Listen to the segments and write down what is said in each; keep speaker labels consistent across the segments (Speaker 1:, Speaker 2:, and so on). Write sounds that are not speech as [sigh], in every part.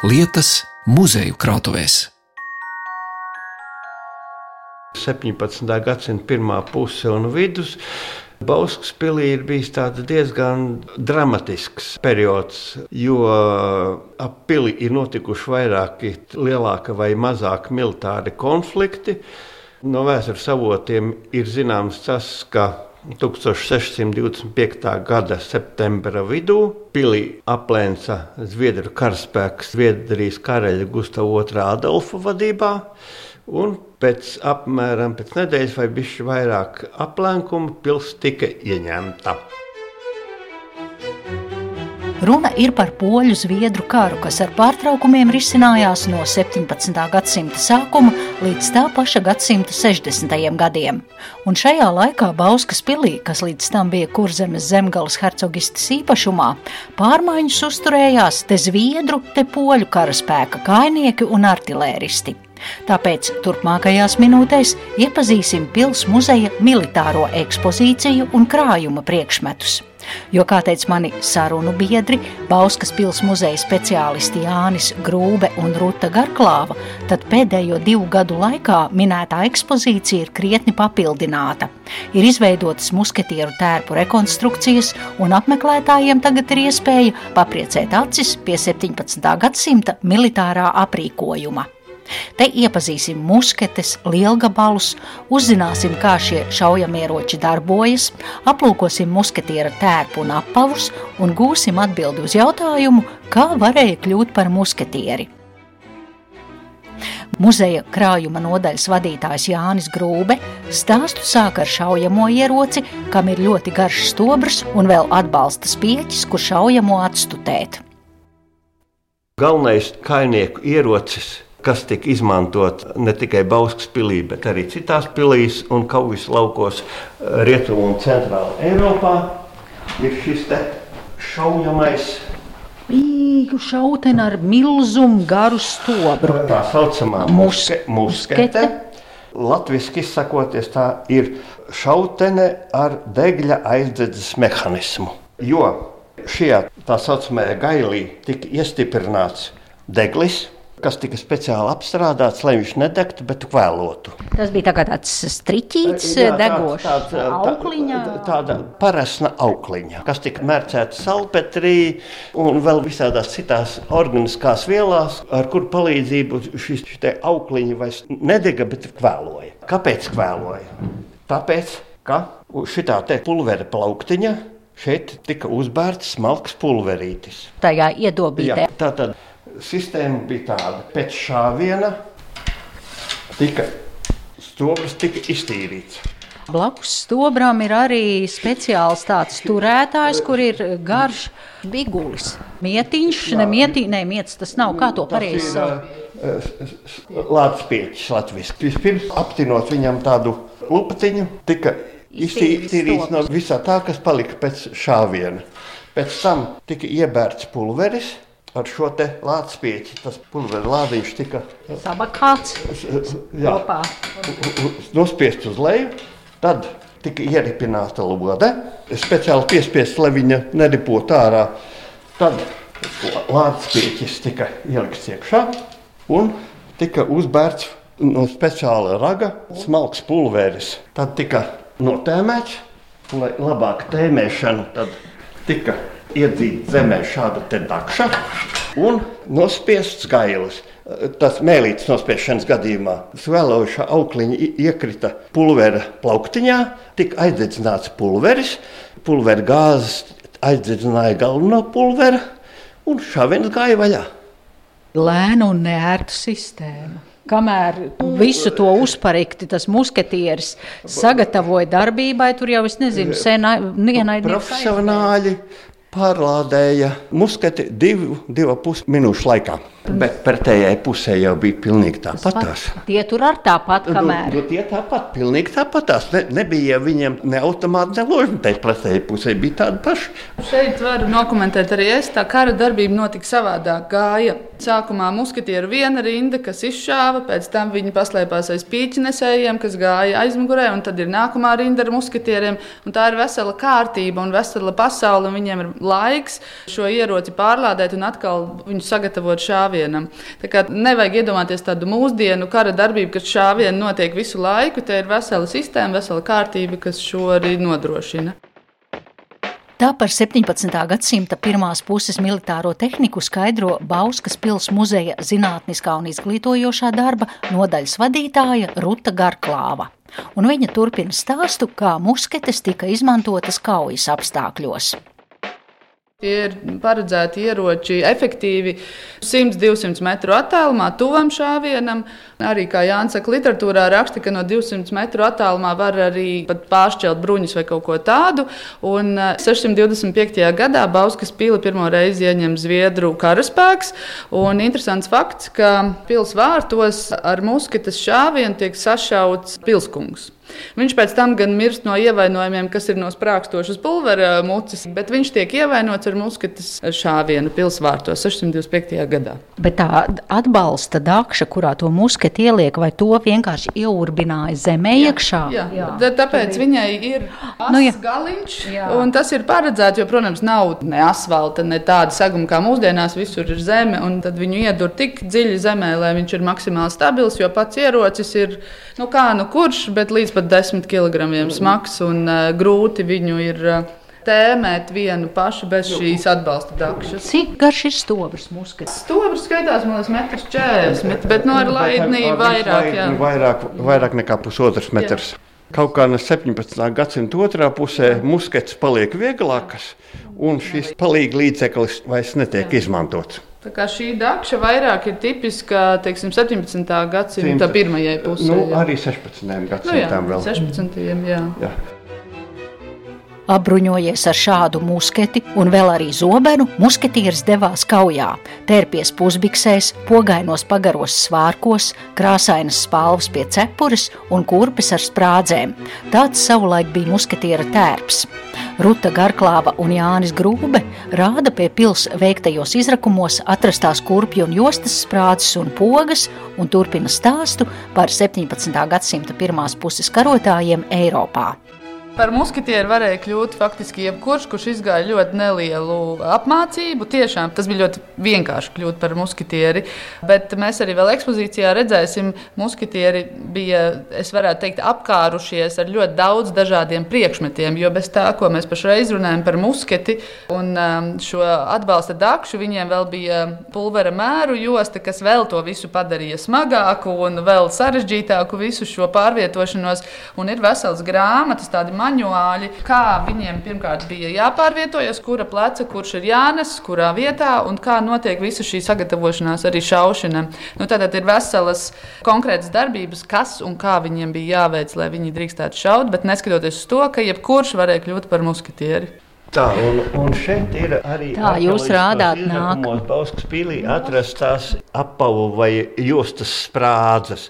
Speaker 1: lietas muzeju krātuvēs.
Speaker 2: 17. gadsimta pirmā puse un vidus. Bauskas pilī ir bijis diezgan dramatisks periods, jo ap pili ir notikuši vairāki lielāki vai mazāki militāri konflikti. No vēstures avotiem ir zināms tas, ka 1625. gada septembra vidū pilī aplēca Zviedru karaspēks Zviedrijas karaļa Gustavs II Adolfa vadībā. Un pēc apmēram pēc nedēļas vai bišķi vairāk aplenkumu pils tika ieņemta.
Speaker 3: Runa ir par poļu zviedru karu, kas ar pārtraukumiem risinājās no 17. gadsimta sākuma līdz tā paša gadsimta 60. gadiem. Un šajā laikā Bauskas pilī, kas līdz tam bija kurzemes zemgales hercogistas īpašumā, pārmaiņas uzturējās te zviedru, te poļu karaspēka kainieki un artilēristi. Tāpēc turpmākajās minūtēs iepazīsim pilsētas muzeja militāro ekspozīciju un krājuma priekšmetus. Jo, kā teica mani sarunu biedri, Bauskas pilsētas muzeja speciālisti Jānis Grūbe un Ruta Garklāva, tad pēdējo divu gadu laikā minētā ekspozīcija ir krietni papildināta. Ir izveidotas musketieru tērpu rekonstrukcijas, un apmeklētājiem tagad ir iespēja papriecēt acis pie 17. gadsimta militārā aprīkojuma. Te iepazīsim musketes, lielgabalus, uzzināsim, kā šie šaujamieroči darbojas, aplūkosim musketiera tērpu un apavus un gūsim atbildi uz jautājumu, kā varēja kļūt par musketieri. Muzeja krājuma nodaļas vadītājs Jānis Grūbe stāstu sāk ar šaujamo ieroci, kam ir ļoti garš stobrs un vēl atbalsta spieķis, kur šaujamo atstutēt.
Speaker 2: Galvenais kainieku ierocis kas tika izmantot ne tikai Bauskas pilī, bet arī citās pilīs un kaujas laukos eh, Rietumu un Centrālā Eiropā, ir šis šaujamais.
Speaker 3: Īgu šauteni ar milzumu garu stobru.
Speaker 2: Tā saucamā muske, muskete. Latvijas izsakoties, tā ir šautene ar degļa aizdedzes mehānismu. Jo šajā tā saucamajā gailī tika iestiprināts deglis, kas tika speciāli apstrādāts, lai viņš nedegtu, bet kvēlotu.
Speaker 3: Tas bija tā tāds striķīts, Jā, degošs, tāds, tāds, aukliņa.
Speaker 2: Tā, tāda parasna aukliņa, kas tika mērcēta salpetrī un vēl visādās citās organiskās vielās, ar kur palīdzību šis aukliņa vairs nedega, bet kvēloja. Kāpēc kvēloja? Tāpēc, ka šitā te pulvera plauktiņa šeit tika uzbērts smalks pulverītis.
Speaker 3: Tajā iedobītē. Jā,
Speaker 2: tātad sistēma bija tāda, pēc šāviena tika stobrs tika iztīrīts.
Speaker 3: Blakus stobram ir arī speciāls tāds turētājs, kur ir garš bigulis. Mietiņš, ne mietiņš, ne miets, tas nav, kā to pareizi sauc.
Speaker 2: Lācis pieķis Latvijas. Vispirms aptinot viņam tādu lupatiņu, tika iztīrīts no visā tā, kas palika pēc šāviena. Pēc tam tika iebērts pulveris, ar šo lāčspieķi. Tas pulveris lādiņš tika
Speaker 3: sabakāts kopā.
Speaker 2: Nospiest uz leju, tad tika ieripināta lode, speciāli piespiest, lai viņa neripotu ārā. Tad lāčspieķis tika ielikts iekšā un tika uzbērts no speciāla raga smalks pulveris. Tad tika notēmēts, lai labāk tēmēšanu, tad tika iedzīta zemē šāda dakša un nospiests gailis. Tas mēlītes nospiešanas gadījumā svēloša aukliņa iekrita pulvera plauktiņā, tika aizdedzināts pulveris, pulvera gāzes aizdedzināja galveno pulveru un šāviens gāja vaļā.
Speaker 3: Lēna un neērta sistēma. Kamēr visu to uzparikti tas musketieris sagatavoja darbībai, tur jau es nezinu, senā ienaidnieks.
Speaker 2: Profesionāļi pārlādēja muskati divu, divu pusi minūšu laikā. Bet pretējai pusē jau bija pilnīgi tāpatās.
Speaker 3: Tie tur ar tāpat,
Speaker 2: Nu,
Speaker 3: kamēr.
Speaker 2: nu, tie tāpat, pilnīgi tāpatās. Ne, nebija viņiem ne automāti, ne ložu. Tai pretējai pusē bija tāda paša.
Speaker 4: Šeit varu dokumentēt arī es. Tā kara darbība notika savādāk. Gāja sākumā muskatieru viena rinda, kas izšāva, pēc tam viņi paslēpās aiz pīķinesējiem, kas gāja aizmugurē, un tad ir nākamā rinda ar muskatieriem. Un tā ir vesela kārtība un vesela pasaule, un viņiem ir laiks šo ieroci pārlādēt un atkal viņu sagatavot šāvienam. Tā kā nevajag iedomāties tādu mūsdienu kara darbību, kas šāvienu notiek visu laiku. Te ir vesela sistēma, vesela kārtība, kas šo arī nodrošina.
Speaker 3: Tā par 17. gadsimta pirmās puses militāro tehniku skaidro Bauskas pilsētas muzeja zinātniskā un izglītojošā darba nodaļas vadītāja Ruta Garklāva. Un viņa turpina stāstu, kā musketes tika izmantotas kaujas apstākļos.
Speaker 4: Tie ir paredzēti ieroči efektīvi 100-200 metru attālumā, tuvam šāvienam. Arī, kā Jānis saka, literatūrā raksta, ka no 200 metru attālumā var arī pāršķelt bruņus vai kaut ko tādu. Un eh, 625. gadā Bauskas pili pirmo reizi ieņem Zviedru karaspēks. Un interesants fakts, ka pils vārtos ar musketes šāvienu tiek sašauts pilskungs. Viņš pēc tam gan mirst no ievainojumiem, kas ir no sprākstošas pulvera muces, bet viņš tiek ievainots ar musketes šāvienu pilsvārtos 625. gadā.
Speaker 3: Bet tā atbalsta dakša, kurā to musketi ieliek, vai to vienkārši ieurbināja zemē iekšā?
Speaker 4: Jā, jā. Tā, tāpēc viņai ir
Speaker 3: Nu, jā.
Speaker 4: galiņš,
Speaker 3: Jā.
Speaker 4: un tas ir paredzēts, jo, protams, nav ne asfalta, ne tāda seguma kā mūsdienās, visur ir zeme, un tad viņu iedur tik dziļi zemē, lai viņš ir maksimāli stabils, jo pats ierocis ir, nu kā nu kurš, bet līdz pat 10 kg smags, un uh, grūti viņu ir uh, tēmēt vienu pašu bez šīs atbalsta dakšas.
Speaker 3: Cik garš ir stobrs muskets?
Speaker 4: Stobrs skaitās, man liekas, 1,40 m, bet no ar laidnī vairāk. Jā.
Speaker 2: Vairāk, vairāk nekā pusotrs metrs. Kaut kā no 17. gadsimta otrā pusē muskets paliek vieglāks, un šis palīga līdzeklis vairs netiek izmantots.
Speaker 4: Tā kā šī dakša vairāk ir tipiska teiksim, 17. gadsimta
Speaker 2: Simta.
Speaker 4: pirmajai pusē.
Speaker 2: Nu,
Speaker 4: jā.
Speaker 2: arī 16.
Speaker 4: nu, jā,
Speaker 2: gadsimtam vēl.
Speaker 4: 16. Jā.
Speaker 2: Jā.
Speaker 3: Apbruņojies ar šādu musketi un vēl arī zobenu, musketieris devās kaujā. Tērpies pusbiksēs, pogainos pagaros svārkos, krāsainas spalvas pie cepures un kurpes ar sprādzēm. Tāds savulaik bija musketiera tērps. Ruta Garklāva un Jānis Grūbe rāda pie pils veiktajos izrakumos atrastās kurpju un jostas sprādzes un pogas un turpina stāstu par 17. gadsimta pirmās puses karotājiem Eiropā.
Speaker 4: Par muskatieru varēja kļūt faktiski jebkurš, kurš izgāja ļoti nelielu apmācību. Tiešām tas bija ļoti vienkārši kļūt par muskatieri. Bet mēs arī vēl ekspozīcijā redzēsim, ka muskatieri bija, es varētu teikt, apkārušies ar ļoti daudz dažādiem priekšmetiem. Jo bez tā, ko mēs pašreiz runājam par musketi un um, šo atbalsta dakšu, viņiem vēl bija pulvera mēru josta, kas vēl to visu padarīja smagāku un vēl sarežģītāku visu šo pārvietošanos. Un ir vesels grāmatas, tādi manuāļi, kā viņiem pirmkārt bija jāpārvietojas, kura pleca, kurš ir jānes, kurā vietā un kā notiek visa šī sagatavošanās arī šaušanai. Nu, Tātad ir veselas konkrētas darbības, kas un kā viņiem bija jāveic, lai viņi drīkstētu šaut, bet neskatoties uz to, ka jebkurš varēja kļūt par muskatieri.
Speaker 2: Tā, un, un šeit ir arī
Speaker 3: Tā, jūs rādāt
Speaker 2: nākamajos Bauskas pilī atrastās apavu vai jostas sprādzes.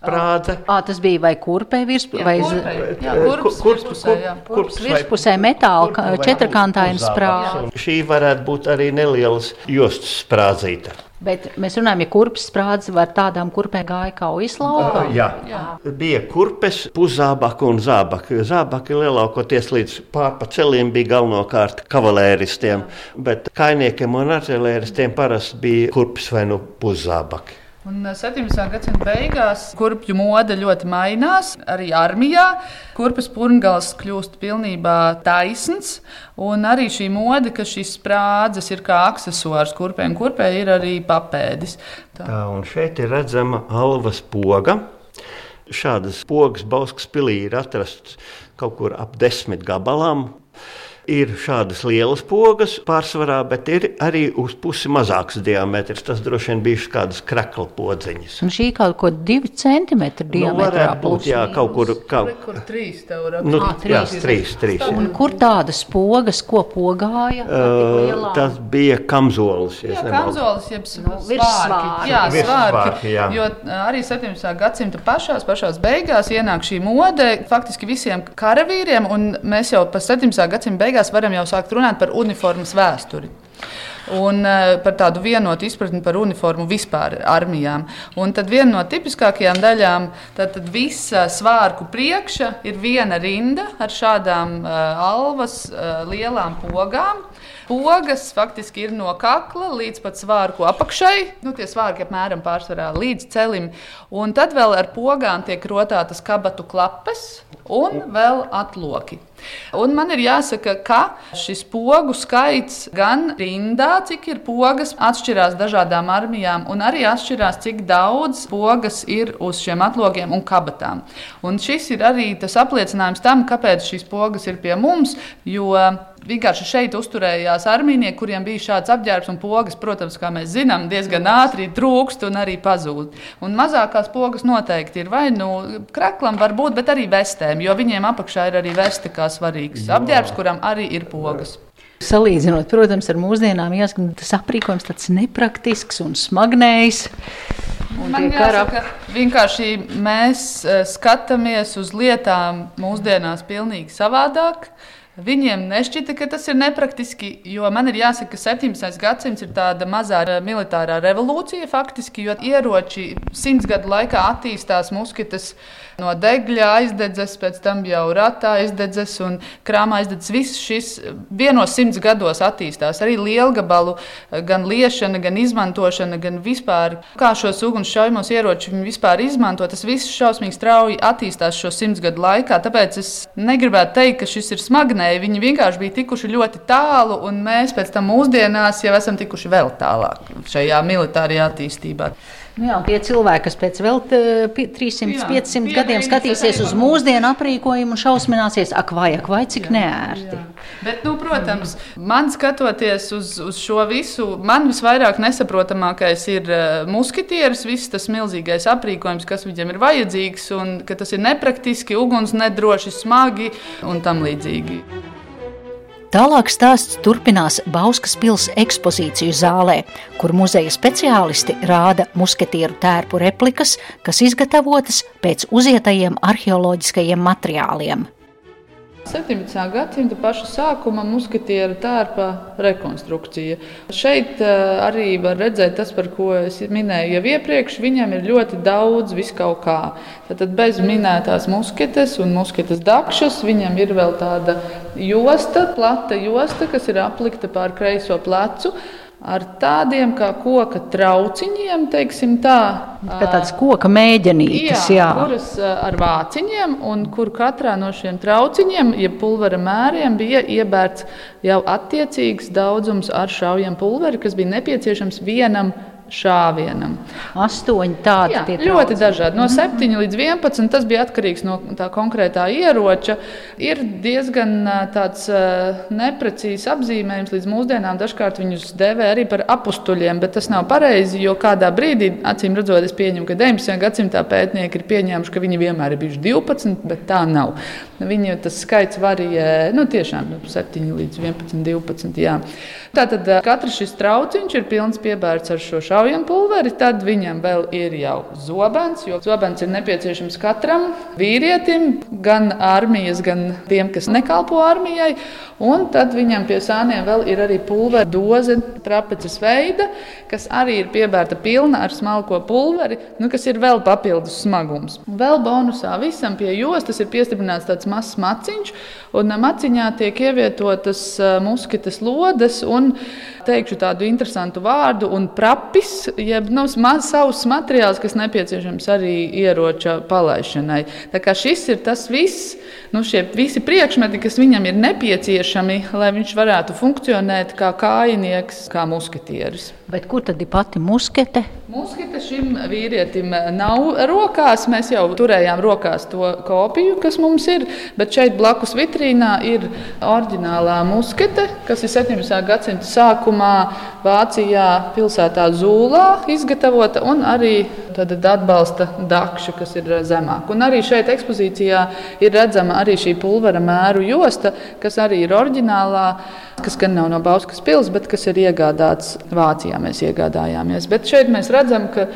Speaker 2: Sprādze.
Speaker 3: À, tas bija vai kurpē virs, vai
Speaker 4: kurpes
Speaker 2: Kur-
Speaker 4: virspusē,
Speaker 2: kurpes
Speaker 3: virspusē metāla četrkantaina sprādze.
Speaker 2: Šī varētu būt arī nelielas jostas sprādzīta.
Speaker 3: Bet mēs runājam, ja kurpes sprādze var tādām kurpēm gāja kaujas laukā.
Speaker 2: Jā. Jā. Bija kurpes, puszābaka un zābaka. Zābaki lielākoties līdz pārpa celiem bija galvenokārt kavalēristiem, bet kainiekiem un artilēristiem parasti bija kurpes vai nu puszābaki.
Speaker 4: Un eh, 17. gadsimta beigās kurpju mode ļoti mainās. Arī armijā kurpes purngals kļūst pilnībā taisns. Un arī šī mode, ka šīs sprādzes ir kā accessors kurpēm, kurpē ir arī papēdis. Tā.
Speaker 2: Tā, un šeit ir redzama alvas poga. Šādas pogas Bauskas pilī ir atrastas kaut kur ap desmit gabalām. Ir šādas lielas pogas pārsvarā, bet ir arī uz pusi mazāks diametrs. Tas droši vien bija kādas krakla podziņas.
Speaker 3: Un šī kaut ko divi centimetri
Speaker 2: Nu,
Speaker 3: diametrā
Speaker 2: varētu būt, jā, kaut kur. Kaut,
Speaker 4: Kur trīs tev ir?
Speaker 2: nu,
Speaker 3: Ā,
Speaker 2: jā,
Speaker 3: trīs.
Speaker 2: trīs, trīs. jā.
Speaker 3: Un kur tādas pogas, ko pogāja?
Speaker 2: Uh, tas bija kamzolis.
Speaker 4: Jā, kamzolis, jeb
Speaker 3: Nu, virssvārki.
Speaker 4: Jā, svārki.
Speaker 2: jā.
Speaker 4: Jo arī 17. gadsimta pašās, pašās beigās ienāk šī mode faktiski visiem karavīriem, un mēs jau pa 17. gadsimta beigās varam jau sākt runāt par uniformas vēsturi. Un uh, par tādu vienotu izpratni par uniformu vispār armijām. Un tad viena no tipiskākajām daļām, tad, tad visa svārku priekša ir viena rinda ar šādām uh, alvas uh, lielām pogām. Pogas faktiski ir no kakla līdz pat svārku apakšai. Nu, tie svārki apmēram pārsvarā līdz celim. Un tad vēl ar pogām tiek rotātas kabatu klapes un vēl atloki. Un man ir jāsaka, ka šis pogu skaits gan rindā, cik ir pogas, atšķirās dažādām armijām, un arī atšķirās, cik daudz pogas ir uz šiem atlogiem un kabatām. Un šis ir arī tas apliecinājums tam, kāpēc šīs pogas ir pie mums. Jo vienkārši šeit uzturējās armijnieki, kuriem bija šāds apģērbs un pogas, protams, kā mēs zinām, diezgan ātri trūkst un arī pazūd. Un mazākās pogas noteikti ir vai nu kraklam, varbūt, bet arī vestēm, jo viņiem apakšā ir arī veste kā svarīgs apģērbs, kuram arī ir pogas.
Speaker 3: Salīdzinot, protams, ar mūsdienām, jāsaka, tas aprīkojums tāds nepraktisks un smagnējs. Un
Speaker 4: Man jāsaka, vienkārši mēs eh, skatāmies uz lietām mūsdienās pavisam savādāk. Viņiem nešķita, ka tas ir nepraktiski, jo man ir jāsaka, ka 17. gadsimts ir tāda mazā eh, militārā revolūcija faktiski, jo ieroči simts gadu laikā attīstās musketes no degļa aizdedzes, pēc tam jau ratā aizdedzes un krāmā aizdedzes. Viss šis vienos simts gados attīstās. Arī lielgabalu eh, gan liešana, gan izmantošana, gan vispār kā šos ugunsšaujamos ieročus viņi vispār izmanto. Tas viss šausmīgi strauji attīstās šo simts gadu laikā. Tāpēc es negribētu teikt, ka šis ir smagnēji. Viņi vienkārši bija tikuši ļoti tālu, un mēs pēc tam mūsdienās jau esam tikuši vēl tālāk šajā militārajā attīstībā.
Speaker 3: Nu jā, tie cilvēki, kas pēc vēl eh, pi- 300,
Speaker 4: Jā,
Speaker 3: 500
Speaker 4: pie
Speaker 3: gadiem
Speaker 4: viņas
Speaker 3: skatīsies uz mūsdienu aprīkojumu un šausmināsies, ak, vai, ak, vai cik neērti.
Speaker 4: Bet, nu, protams, man skatoties uz, uz šo visu, man visvairāk nesaprotamākais ir uh, muskatieris, viss tas milzīgais aprīkojums, kas viņam ir vajadzīgs, un ka tas ir nepraktiski, uguns nedroši, smagi un tam līdzīgi.
Speaker 3: Tālāk stāsts turpinās Bauskas pilsētas ekspozīciju zālē, kur muzeja speciālisti rāda musketieru tērpu replikas, kas izgatavotas pēc uzietajiem arheoloģiskajiem materiāliem.
Speaker 4: 17. gadsimta paša sākuma muskatieru tērpa rekonstrukcija. Šeit eh, arī var redzēt tas, par ko es minēju jau iepriekš. Viņam ir ļoti daudz viskaut kā. Tad bez minētās musketes un musketes dakšas viņam ir vēl tāda josta, plata josta, kas ir aplikta pār kreiso plecu. Ar tādiem kā koka trauciņiem, teiksim tā.
Speaker 3: Kā tāds koka mēģinītis, jā.
Speaker 4: Jā, kuras ar vāciņiem, un kur katrā no šiem trauciņiem, jeb pulvera mēriem, bija iebērts jau attiecīgs daudzums ar šaujam pulveri, kas bija nepieciešams vienam šāvienam.
Speaker 3: Astoņi tādi
Speaker 4: Jā,
Speaker 3: tie
Speaker 4: ļoti dažādi. No 7 līdz 11 tas bija atkarīgs no tā konkrētā ieroča. Ir diezgan tāds neprecīzs apzīmējums līdz mūsdienām. Dažkārt viņus dēvē arī par apstuļiem, bet tas nav pareizi, jo kādā brīdī, acīm redzot, es pieņemu, ka 19. gadsimtā pētnieki ir pieņēmuši, ka viņi vienmēr ir bijuši 12, bet tā nav. Viņu tas skaits varijē nu, tiešām no 7 līdz 11, 12. Jā. Tātad katrs šis trauciņš ir pilns piebērts ar šo šaujam pulveri, tad viņam vēl ir jau zobens, jo zobens ir nepieciešams katram vīrietim, gan armijas, gan tiem, kas nekalpo armijai. Un tad viņam pie sāniem vēl ir arī pulvera doze, trapeces veida, kas arī ir piebērta pilna ar smalko pulveri, nu, kas ir vēl papildus smagums. Vēl bonusā visam pie jostas ir piestiprināts tāds mazs maciņš, un maciņā tiek ievietotas ā, musketes lodes un teikšu tādu interesantu vārdu, un prapis, pacis, jeb nu, savs materiāls, kas nepieciešams arī ieroča palaišanai. Tā kā šis ir tas viss, nu, šie visi priekšmeti, kas viņam ir nepieciešami, lai viņš varētu funkcionēt kā kājinieks, kā musketieris.
Speaker 3: Bet kur tad ir pati muskete?
Speaker 4: Muskete šim vīrietim nav rokās. Mēs jau turējām rokās to kopiju, kas mums ir. Bet šeit blakus vitrīnā ir oriģinālā muskete, kas ir 17. gadsimta sākumā Vācijā, pilsētā Zūlā izgatavota, un arī atbalsta dakša, kas ir zemāk. Un arī šeit ekspozīcijā ir redzama arī šī pulvera mēru josta, kas arī ir oriģinālā, kas gan nav no Bauskas pilsētas, bet kas ir iegādāts Vācijā mēs iegādājāmies. Bet šeit mēs redzam, ka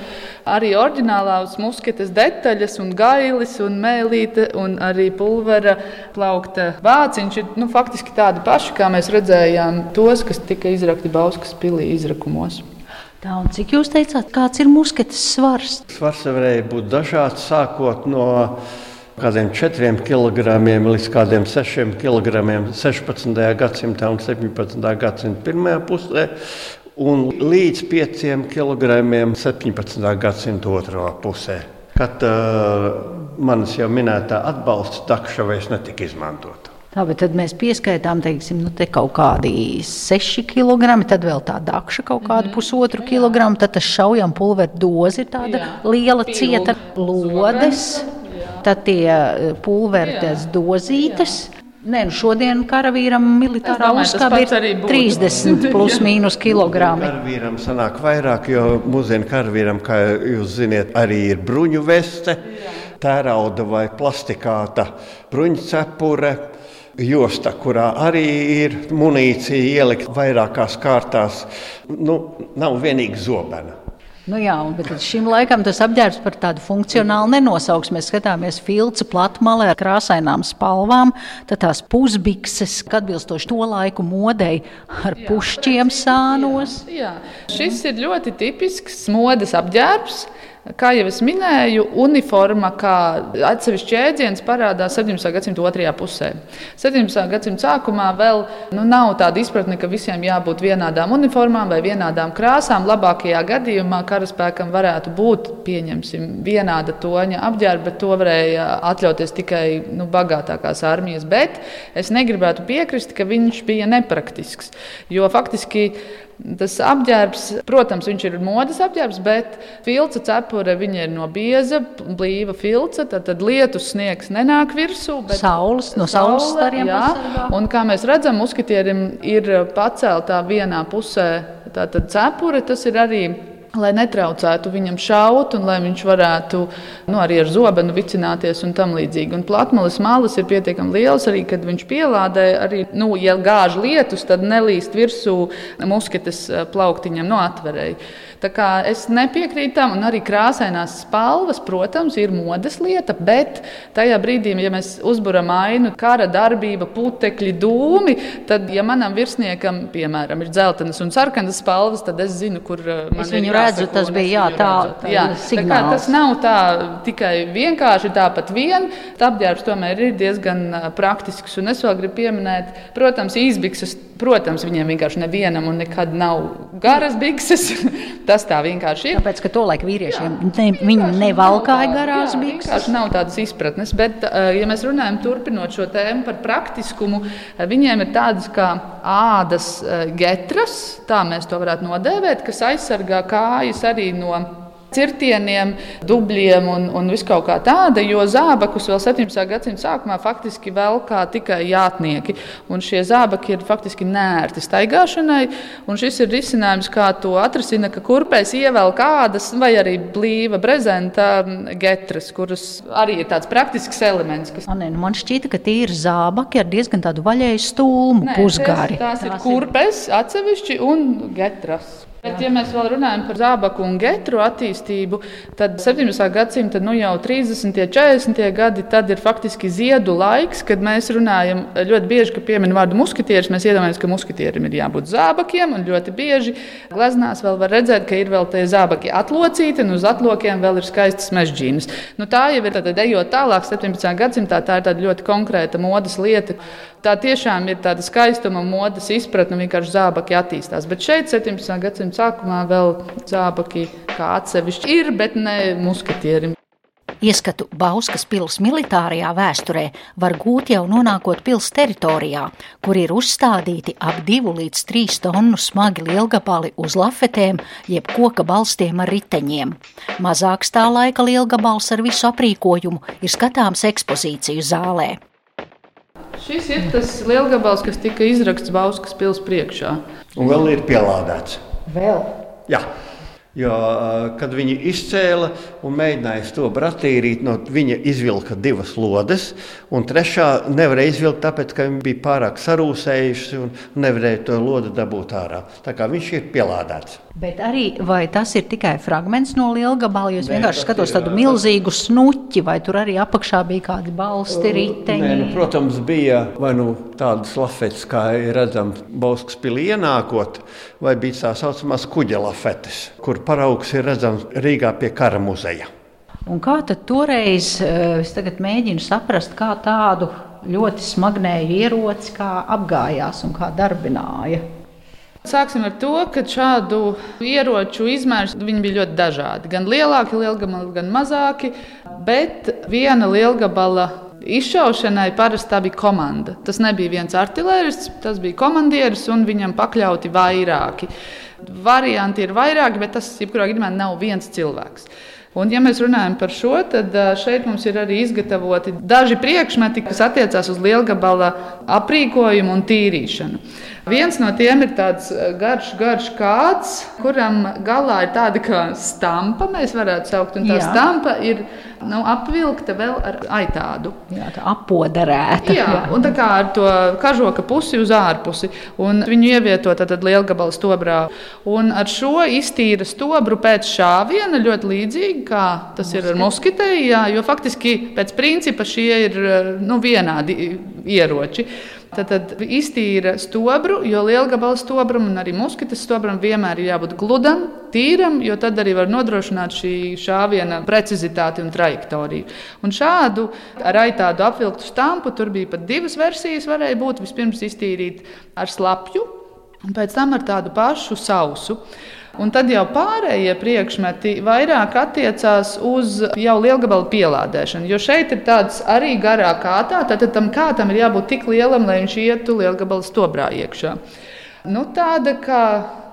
Speaker 4: arī oriģinālās musketes detaļas, un gailis, un mēlīte, un arī pulvera plaukta vāciņš ir nu, faktiski tādi paši, kā mēs redzējām tos, kas tika izrakti Bauskas pilī izrakumos.
Speaker 3: Tā, cik jūs teicāt, kāds ir musketes svars?
Speaker 2: Svars varēja būt dažāds, sākot no kādiem 4 kg līdz kādiem 6 kg 16. gadsimtā un 17. gadsimta pirmajā pusē un līdz 5 kg 17. gadsimta otrā pusē. Kad uh, manis jau minētā atbalsta takša vairs netika izmantota.
Speaker 3: Tā, bet tad mēs pieskaitām, teiksim, nu, te kaut kādi 6 kg, tad vēl tā dakša kaut kādu mm -hmm. pusotru kilogramu, tad tas šaujam pulveru dozi ir tāda jā. liela cieta lodes, tad tie uh, pulveru dozītes. Jā. Nē, nu šodien karavīram militārā uzskaba ir 30 [laughs] plus mīnus kilogrami.
Speaker 2: Karavīram sanāk vairāk, jo mūsdienu karavīram, kā jūs ziniet, arī ir bruņu veste, tērauda vai plastikāta bruņu cepure. Josta, kurā arī ir munīcija ielikt vairākās kārtās, nu, nav vienīgi zobena.
Speaker 3: Nu jā, bet šim laikam tas apģērbs par tādu funkcionālu nenosauks. Mēs skatāmies filcu platmalē ar krāsainām spalvām, tad tās pusbikses, kad atbilstoši to laiku modei ar pušķiem sānos.
Speaker 4: Jā, šis ir ļoti tipisks modes apģērbs. Kā jau es minēju, uniforma kā atsevišķs jēdziens parādās 17. gadsimta otrajā pusē. 17. gadsimta sākumā vēl nu, nav tāda izpratne, ka visiem jābūt vienādām uniformām vai vienādām krāsām. Labākajā gadījumā karaspēkam varētu būt vienāda toņa apģērba, bet to varēja atļauties tikai nu, bagātākās armijas. Bet es negribētu piekrist, ka viņš bija nepraktisks. Jo faktiski Tas apģērbs, protams, ir modes apģērbs, bet filca cepure ir no bieza, blīva filca. Tad, tad lietus sniegs nenāk virsū.
Speaker 3: Saules, no saules stariem.
Speaker 4: Jā, un kā mēs redzam, muskatierim ir paceltā vienā pusē tātad cepure. Tas ir arī lai netraucētu viņam šaut, un lai viņš varētu nu, arī ar zobenu vicināties un tam līdzīgi. Un platmalas malas ir pietiekami lielas, arī kad viņš pielādē, arī, nu, ja gāž lietus, tad nelīst virsū musketes eh, plauktiņam no atverēja. Es nepiekrītu tam, un arī krāsainās spalvas, protams, ir modes lieta, bet tajā brīdī, ja mēs uzburam ainu, kara darbība, putekļi, dūmi, tad, ja manam virsniekam, piemēram, ir dzeltenas un sarkanas spalvas, tad es zinu, kur eh, man
Speaker 3: es viņu ir redzu, tas bija jā, tā, tā, jā,
Speaker 4: tā kā, tas nav tā tikai vienkārši tāpat vien. Apģērbs tomēr ir diezgan praktisks. Un es vēl gribu pieminēt, protams, īsbikses. Protams, viņiem vienkārši nevienam un nekad nav garas bikses. [laughs] tas tā vienkārši ir.
Speaker 3: Tāpēc, ka to laiku vīriešiem ne, viņi nevalkāja garās bikses.
Speaker 4: Vienkārši nav tādas izpratnes. Bet, ja mēs runājam turpinot šo tēmu par praktiskumu, viņiem ir tādas kā ādas getras, tā mēs to varētu nodēvēt, kas aizsargā kā kājas arī no cirtieniem, dubļiem un, un viskaut kā tāda, jo zābakus vēl 17. gadsimta sākumā faktiski vēl kā tikai jātnieki. Un šie zābaki ir faktiski nērti staigāšanai, un šis ir risinājums, kā to atrisina, ka kurpēs ievēl kādas vai arī blīva brezenta getras, kuras arī ir tāds praktisks elements.
Speaker 3: Kas... Anē, nu man šķita, ka tie ir zābaki ar diezgan tādu vaļēju stūmu Nē, pusgari.
Speaker 4: Tās, tās ir kurpes atsevišķi un getras. Bet, ja mēs vēl runājam par zābaku un getru attīstību, tad 17. gadsimta nu jau 30. un 40. gadi ir faktiski ziedu laiks, kad mēs runājam ļoti bieži, ka piemin vārdu muskatieris. Mēs iedomājamies, ka muskatierim ir jābūt zābakiem, un ļoti bieži gleznās vēl var redzēt, ka ir vēl tie zābaki atlocīti, un uz atlokiem vēl ir skaistas mežģīnas. Nu, tā jau ir, tad ejot tālāk, 17. gadsimtā, tā ir ļoti konkrēta modes lieta. Tā tiešām ir tāda skaistuma, modes izpratne, vienkārši zābaki attīstās. Bet šeit, 17. gadsimta sākumā vēl zābaki kā atsevišķi ir, bet ne muskatierim.
Speaker 3: Ieskatu Bauskas pils militārajā vēsturē var gūt jau nonākot pils teritorijā, kur ir uzstādīti ap 2 līdz 3 tonu smagi lielgabali uz lafetēm, jeb koka balstiem ar riteņiem. Mazāks tā laika lielgabals ar visu aprīkojumu ir skatāms ekspozīciju zālē.
Speaker 4: Šis ir tas lielgabals, kas tika izraksts Bauskas pils priekšā.
Speaker 2: Un vēl ir pielādēts.
Speaker 3: Vēl?
Speaker 2: Jā. Jo, kad viņi izcēla un mēģināja to bratīrīt, no viņa izvilka divas lodes, un trešā nevarēja izvilkt, tāpēc, ka viņi bija pārāk sarūsējuši un nevarēja to lodi dabūt ārā. Tā kā viņš ir pielādēts.
Speaker 3: Bet arī tas ir tikai fragments no lielgabala, jo es
Speaker 2: Nē,
Speaker 3: vienkārši skatos
Speaker 2: ir,
Speaker 3: tādu milzīgu snuķi, vai tur arī apakšā bija kādi balsti, riteņi.
Speaker 2: Nē, nu, protams, bija vai nu tādas lafetes, kā redzams Bauskas pilī ienākot, vai bija tā saucamās kuģa lafetes, kur paraugs ir redzams Rīgā pie kara muzeja.
Speaker 3: Un kā tad toreiz, es tagad mēģinu saprast, kā tādu ļoti smagnēju ieroci kā apgājās un kā darbināja?
Speaker 4: Sāksim ar to, ka šādu ieroču izmērs bija ļoti dažādi. Gan lielāki, lielgabali, gan mazāki. Bet viena lielgabala izšaušanai parasti tā bija komanda. Tas nebija viens artilērists, tas bija komandieris un viņam pakļauti vairāki. Varianti ir vairāki, bet tas jebkurā gadījumā nav viens cilvēks. Un, ja mēs runājam par šo, tad šeit mums ir arī izgatavoti daži priekšmeti, kas attiecās uz lielgabala aprīkojumu un tīrīšanu. Viens no tiem ir tāds ā, garš, garš kāds, kuram galā ir tāda kā stampa, mēs varētu saukt, un tā
Speaker 3: Jā.
Speaker 4: stampa ir nu, apvilkta vēl ar aitādu.
Speaker 3: Jā, tā apodarēta.
Speaker 4: Jā, un tā kā ar to kažoka pusi uz ārpusi. Un viņu ievieto tad lielgabala stobrā. Un ar šo iztīra stobru pēc šāviena ļoti līdzīgi, kā tas ir ar muskitei. Jā, jo faktiski pēc principa šie ir nu, vienādi ieroči. Tad, tad iztīra stobru, jo lielgabala stobram un arī muskites stobram vienmēr ir jābūt gludam, tīram, jo tad arī var nodrošināt šī šāviena precizitāti un trajektoriju. Un šādu ar aitādu apvilktu stampu tur bija pat divas versijas. Varēja būt vispirms iztīrīt ar slapju, un pēc tam ar tādu pašu sausu. Un tad jau pārējie priekšmeti vairāk attiecās uz jau lielgabalu pielādēšanu. Jo šeit ir tāds arī garā kātā, tad tam kātam ir jābūt tik lielam, lai viņš ietu lielgabalu stobrā iekšā. Nu, tāda kā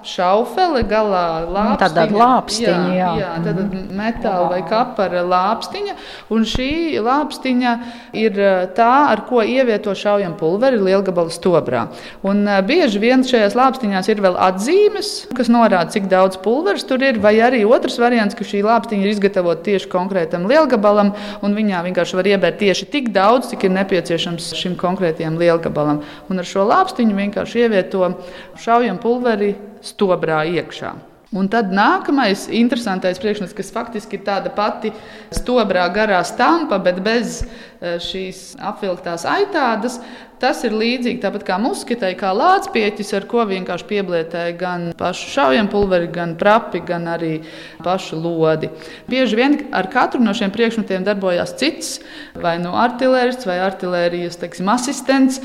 Speaker 4: šaufele galā, lāpstiņa.
Speaker 3: tāda lāpstiņa, jā.
Speaker 4: jā. jā tāda metāla vai kapara lāpstiņa. Un šī lāpstiņa ir eh, tā, ar ko ievieto šaujam pulveri lielgabala stobrā. Un eh, bieži vien šajās lāpstiņās ir vēl atzīmes, kas norāda, cik daudz pulveris tur ir. Vai arī otrs variants, ka šī lāpstiņa ir izgatavota tieši konkrētam lielgabalam, un viņā vienkārši var iebērt tieši tik daudz, cik ir nepieciešams šim konkrētajam lielgabalam. Un ar šo lāpstiņu vienkārši ievieto šaujam pulveri stobrā iekšā. Un tad nākamais interesantais priekšmets, kas faktiski ir tāda pati stobrā garā stampa, bet bez eh, šīs apvilktās aitādas, tas ir līdzīgi tāpat kā muskitei, kā lācpieķis, ar ko vienkārši pieblietēja gan pašu šaujampulveri, gan prapi, gan arī pašu lodi. Bieži vien ar katru no šiem priekšmetiem darbojās cits, vai no artilērists vai artilērijas teiksim, asistents.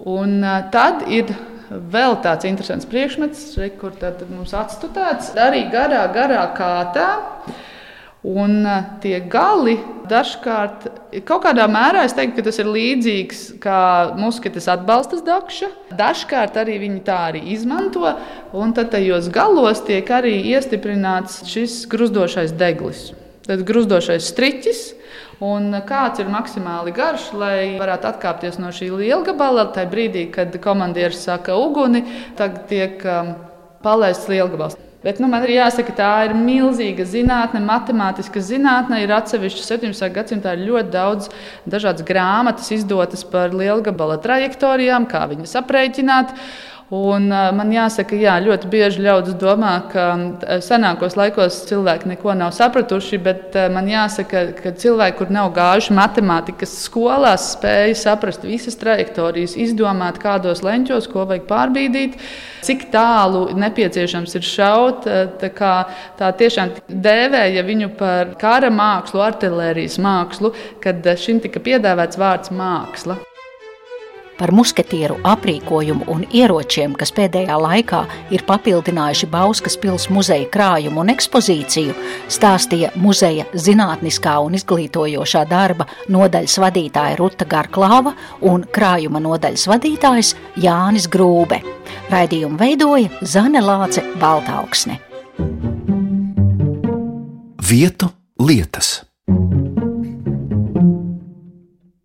Speaker 4: Un eh, tad ir vēl tāds interesants priekšmets, kur mums atstutēts arī garā, garā kātā. Un eh, tie gali dažkārt, kaut kādā mērā es teiktu, ka tas ir līdzīgs kā muskuļus atbalstas dakša. Dažkārt arī viņi tā arī izmanto, un tad tajos galos tiek arī iestiprināts šis gruzdošais deglis. Tad gruzdošais striķis, Un kāds ir maksimāli garš, lai varētu atkāpties no šī lielgabala? Tajā brīdī, kad komandieris saka uguni, tad tiek um, palaists lielgabals. Bet nu, man ir jāsaka, tā ir milzīga zinātne, matemātiska zinātne. Ir atsevišķi 17. gadsimtā ļoti daudz dažādas grāmatas izdotas par lielgabala trajektorijām, kā viņas aprēķināt. Un, man jāsaka, jā, ļoti bieži ļaudis domā, ka senākos laikos cilvēki neko nav sapratuši, bet man jāsaka, ka cilvēki, kur nav gājuši matemātikas skolās, spēja saprast visas trajektorijas, izdomāt, kādos leņķos, ko vajag pārbīdīt, cik tālu nepieciešams ir šaut. Tā, kā, tā tiešām dēvēja viņu par kara mākslu, artērijas mākslu, kad šim tika piedāvāts vārds māksla.
Speaker 3: Par musketieru aprīkojumu un ieročiem, kas pēdējā laikā ir papildinājuši Bauskas pils muzeja krājumu un ekspozīciju, stāstīja muzeja zinātniskā un izglītojošā darba nodaļas vadītāja Ruta Garklāva un krājuma nodaļas vadītājs Jānis Grūbe. Raidījumu veidoja Zane Lāce Baltāksne.
Speaker 1: Vietu lietas.